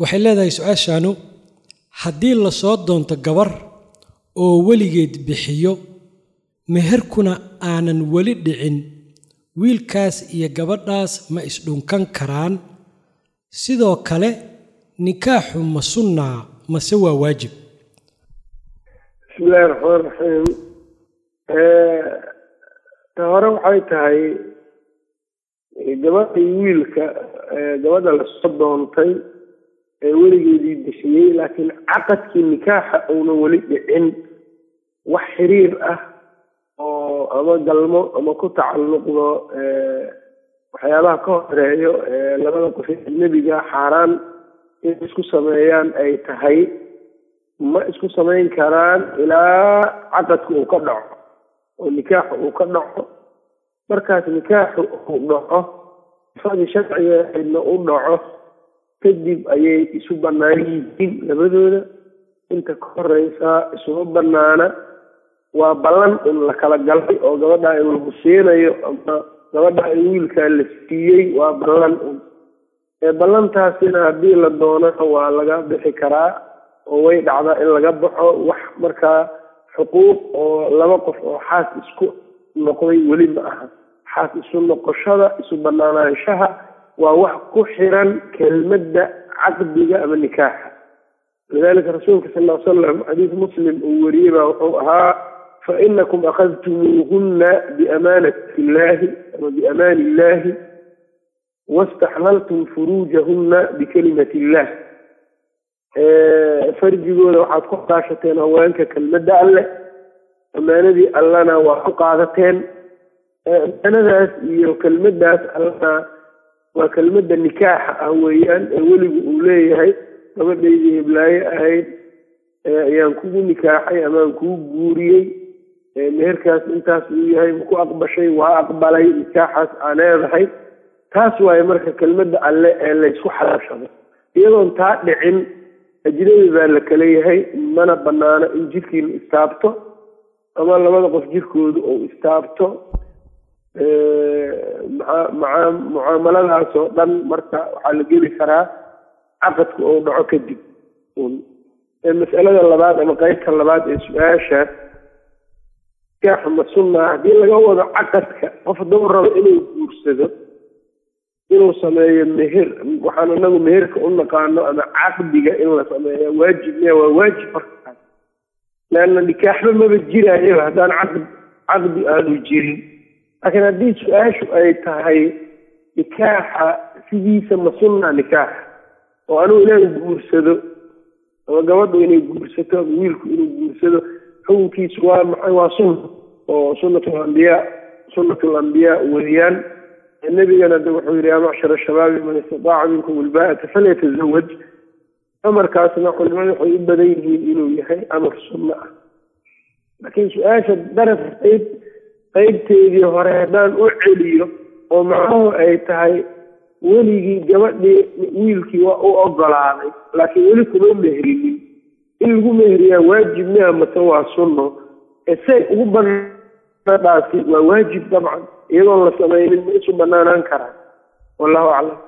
waxay leedahay su'aashaanu haddii la soo doonto gabar oo weligeed bixiyo meherkuna aanan weli dhicin wiilkaas iyo gabadhaas ma isdhunkan karaan. Sidoo kale nikaaxu ma sunnaa mase waa waajib. Bismi illaahi raxmaan raxiim ta hore waxay tahay gabadhii wiilka gabadha la soo doontay weligeedii bixiyey laakiin caqadkii nikaaxa uuna weli dhicin. Wax xiriir ah oo ama galmo ama ku tacalluqdo waxyaabaha ka horeeyo labada qof ajnebiga xaaraan in isku sameeyaan ay tahay. Ma isku samayn karaan ilaa caqadka uu ka dhaco oo nikaaxa uu ka dhaco. Markaas nikaaxu uu dhaco sifadii sharcigeedna u dhaco kadib ayay isu bannaan yihiin labadooda. Inta ka horeysa isuma bannaana waa ballan in la kala galay oo gabadhaa in lagu siinayo ama gabadhaa in wiilkaa la siiyey waa ballan ee ballantaasina haddii la doonana waa laga bixi karaa oo way dhacdaa in laga baxo wax markaa xuquuq oo laba qof oo xaas isku noqday weli ma aha. Xaas isu noqoshada isu banaanaanshaha waa wax ku xiran kelmadda caqdiga ama nikaaxa. Lidalika rasuulka sal ll salam xadiis muslim uu wariyey baa wuxuu ahaa fainakum akhadtumuuhuna biamaanati illahi ama biamaani illahi wastaxlaltum furuujahuna bikalimati illah farjigooda waxaad ku qaashateen haweenka kelmadda alleh amaanadii allana waa ku qaadateen. Amaanadaas iyo kelmaddaas allana waa kelmadda nikaaxa ah weeyaan ee weligu uu leeyahay. Gabadhaydii heblaaye ahayd ayaan kugu nikaaxay amaan kuu guuriyey. Meherkaas intaas uu yahay maku aqbashay waa aqbalay nikaaxaas aa leedahay. Taas waaye marka kelmadda alle ee laysku xalaashado. Iyadoon taa dhicin ajnabi baa la kala yahay mana banaano in jirkiina istaabto ama labada qof jirkooda uu istaabto maa mucaamaladaas oo dhan marka waxaa la geli karaa caqadka ou dhaco kadib. Masalada labaad ama qeybta labaad ee su'aasha nikaaxa ma sunnaa haddii laga wado caqadka qof hadduu rabo inuu guursado inuu sameeyo meher waxaan anagu meherka u naqaano ama caqdiga in la sameeya waajib miya waa waajib markaas leanna nikaaxba maba jiraayo haddaan caqd caqdi aanu jirin laakiin haddii su'aashu ay tahay nikaaxa sidiisa ma sunna nikaaxa oo anugu inaan guursado ama gabadhu inay guursato ama wiilku inuu guursado xukunkiisu waa maxay? Waa sunna. Oo sunnatul ambiyaa sunnatul ambiyaa weeyaan. Nabigana de wuxuu yidhi yaa macshar shabaabi man istataaca minkum ilbaa'ata falyatazawaj amarkaasna culimadu waxay u badan yihiin inuu yahay amar sunno ah. Laakiin su'aasha daraf qeyb qeybteedii hore haddaan u celiyo oo macnuhu ay tahay weligii gabadhii wiilkii waa u ogolaaday laakiin weli kuma mehrinin. In lagu mehriyaa waajib miya mase waa sunno. Ee say ugu banaadaasi waa waajib dabcan iyadoon la samaynin ma isu banaanaan karaan. Wallahu aclam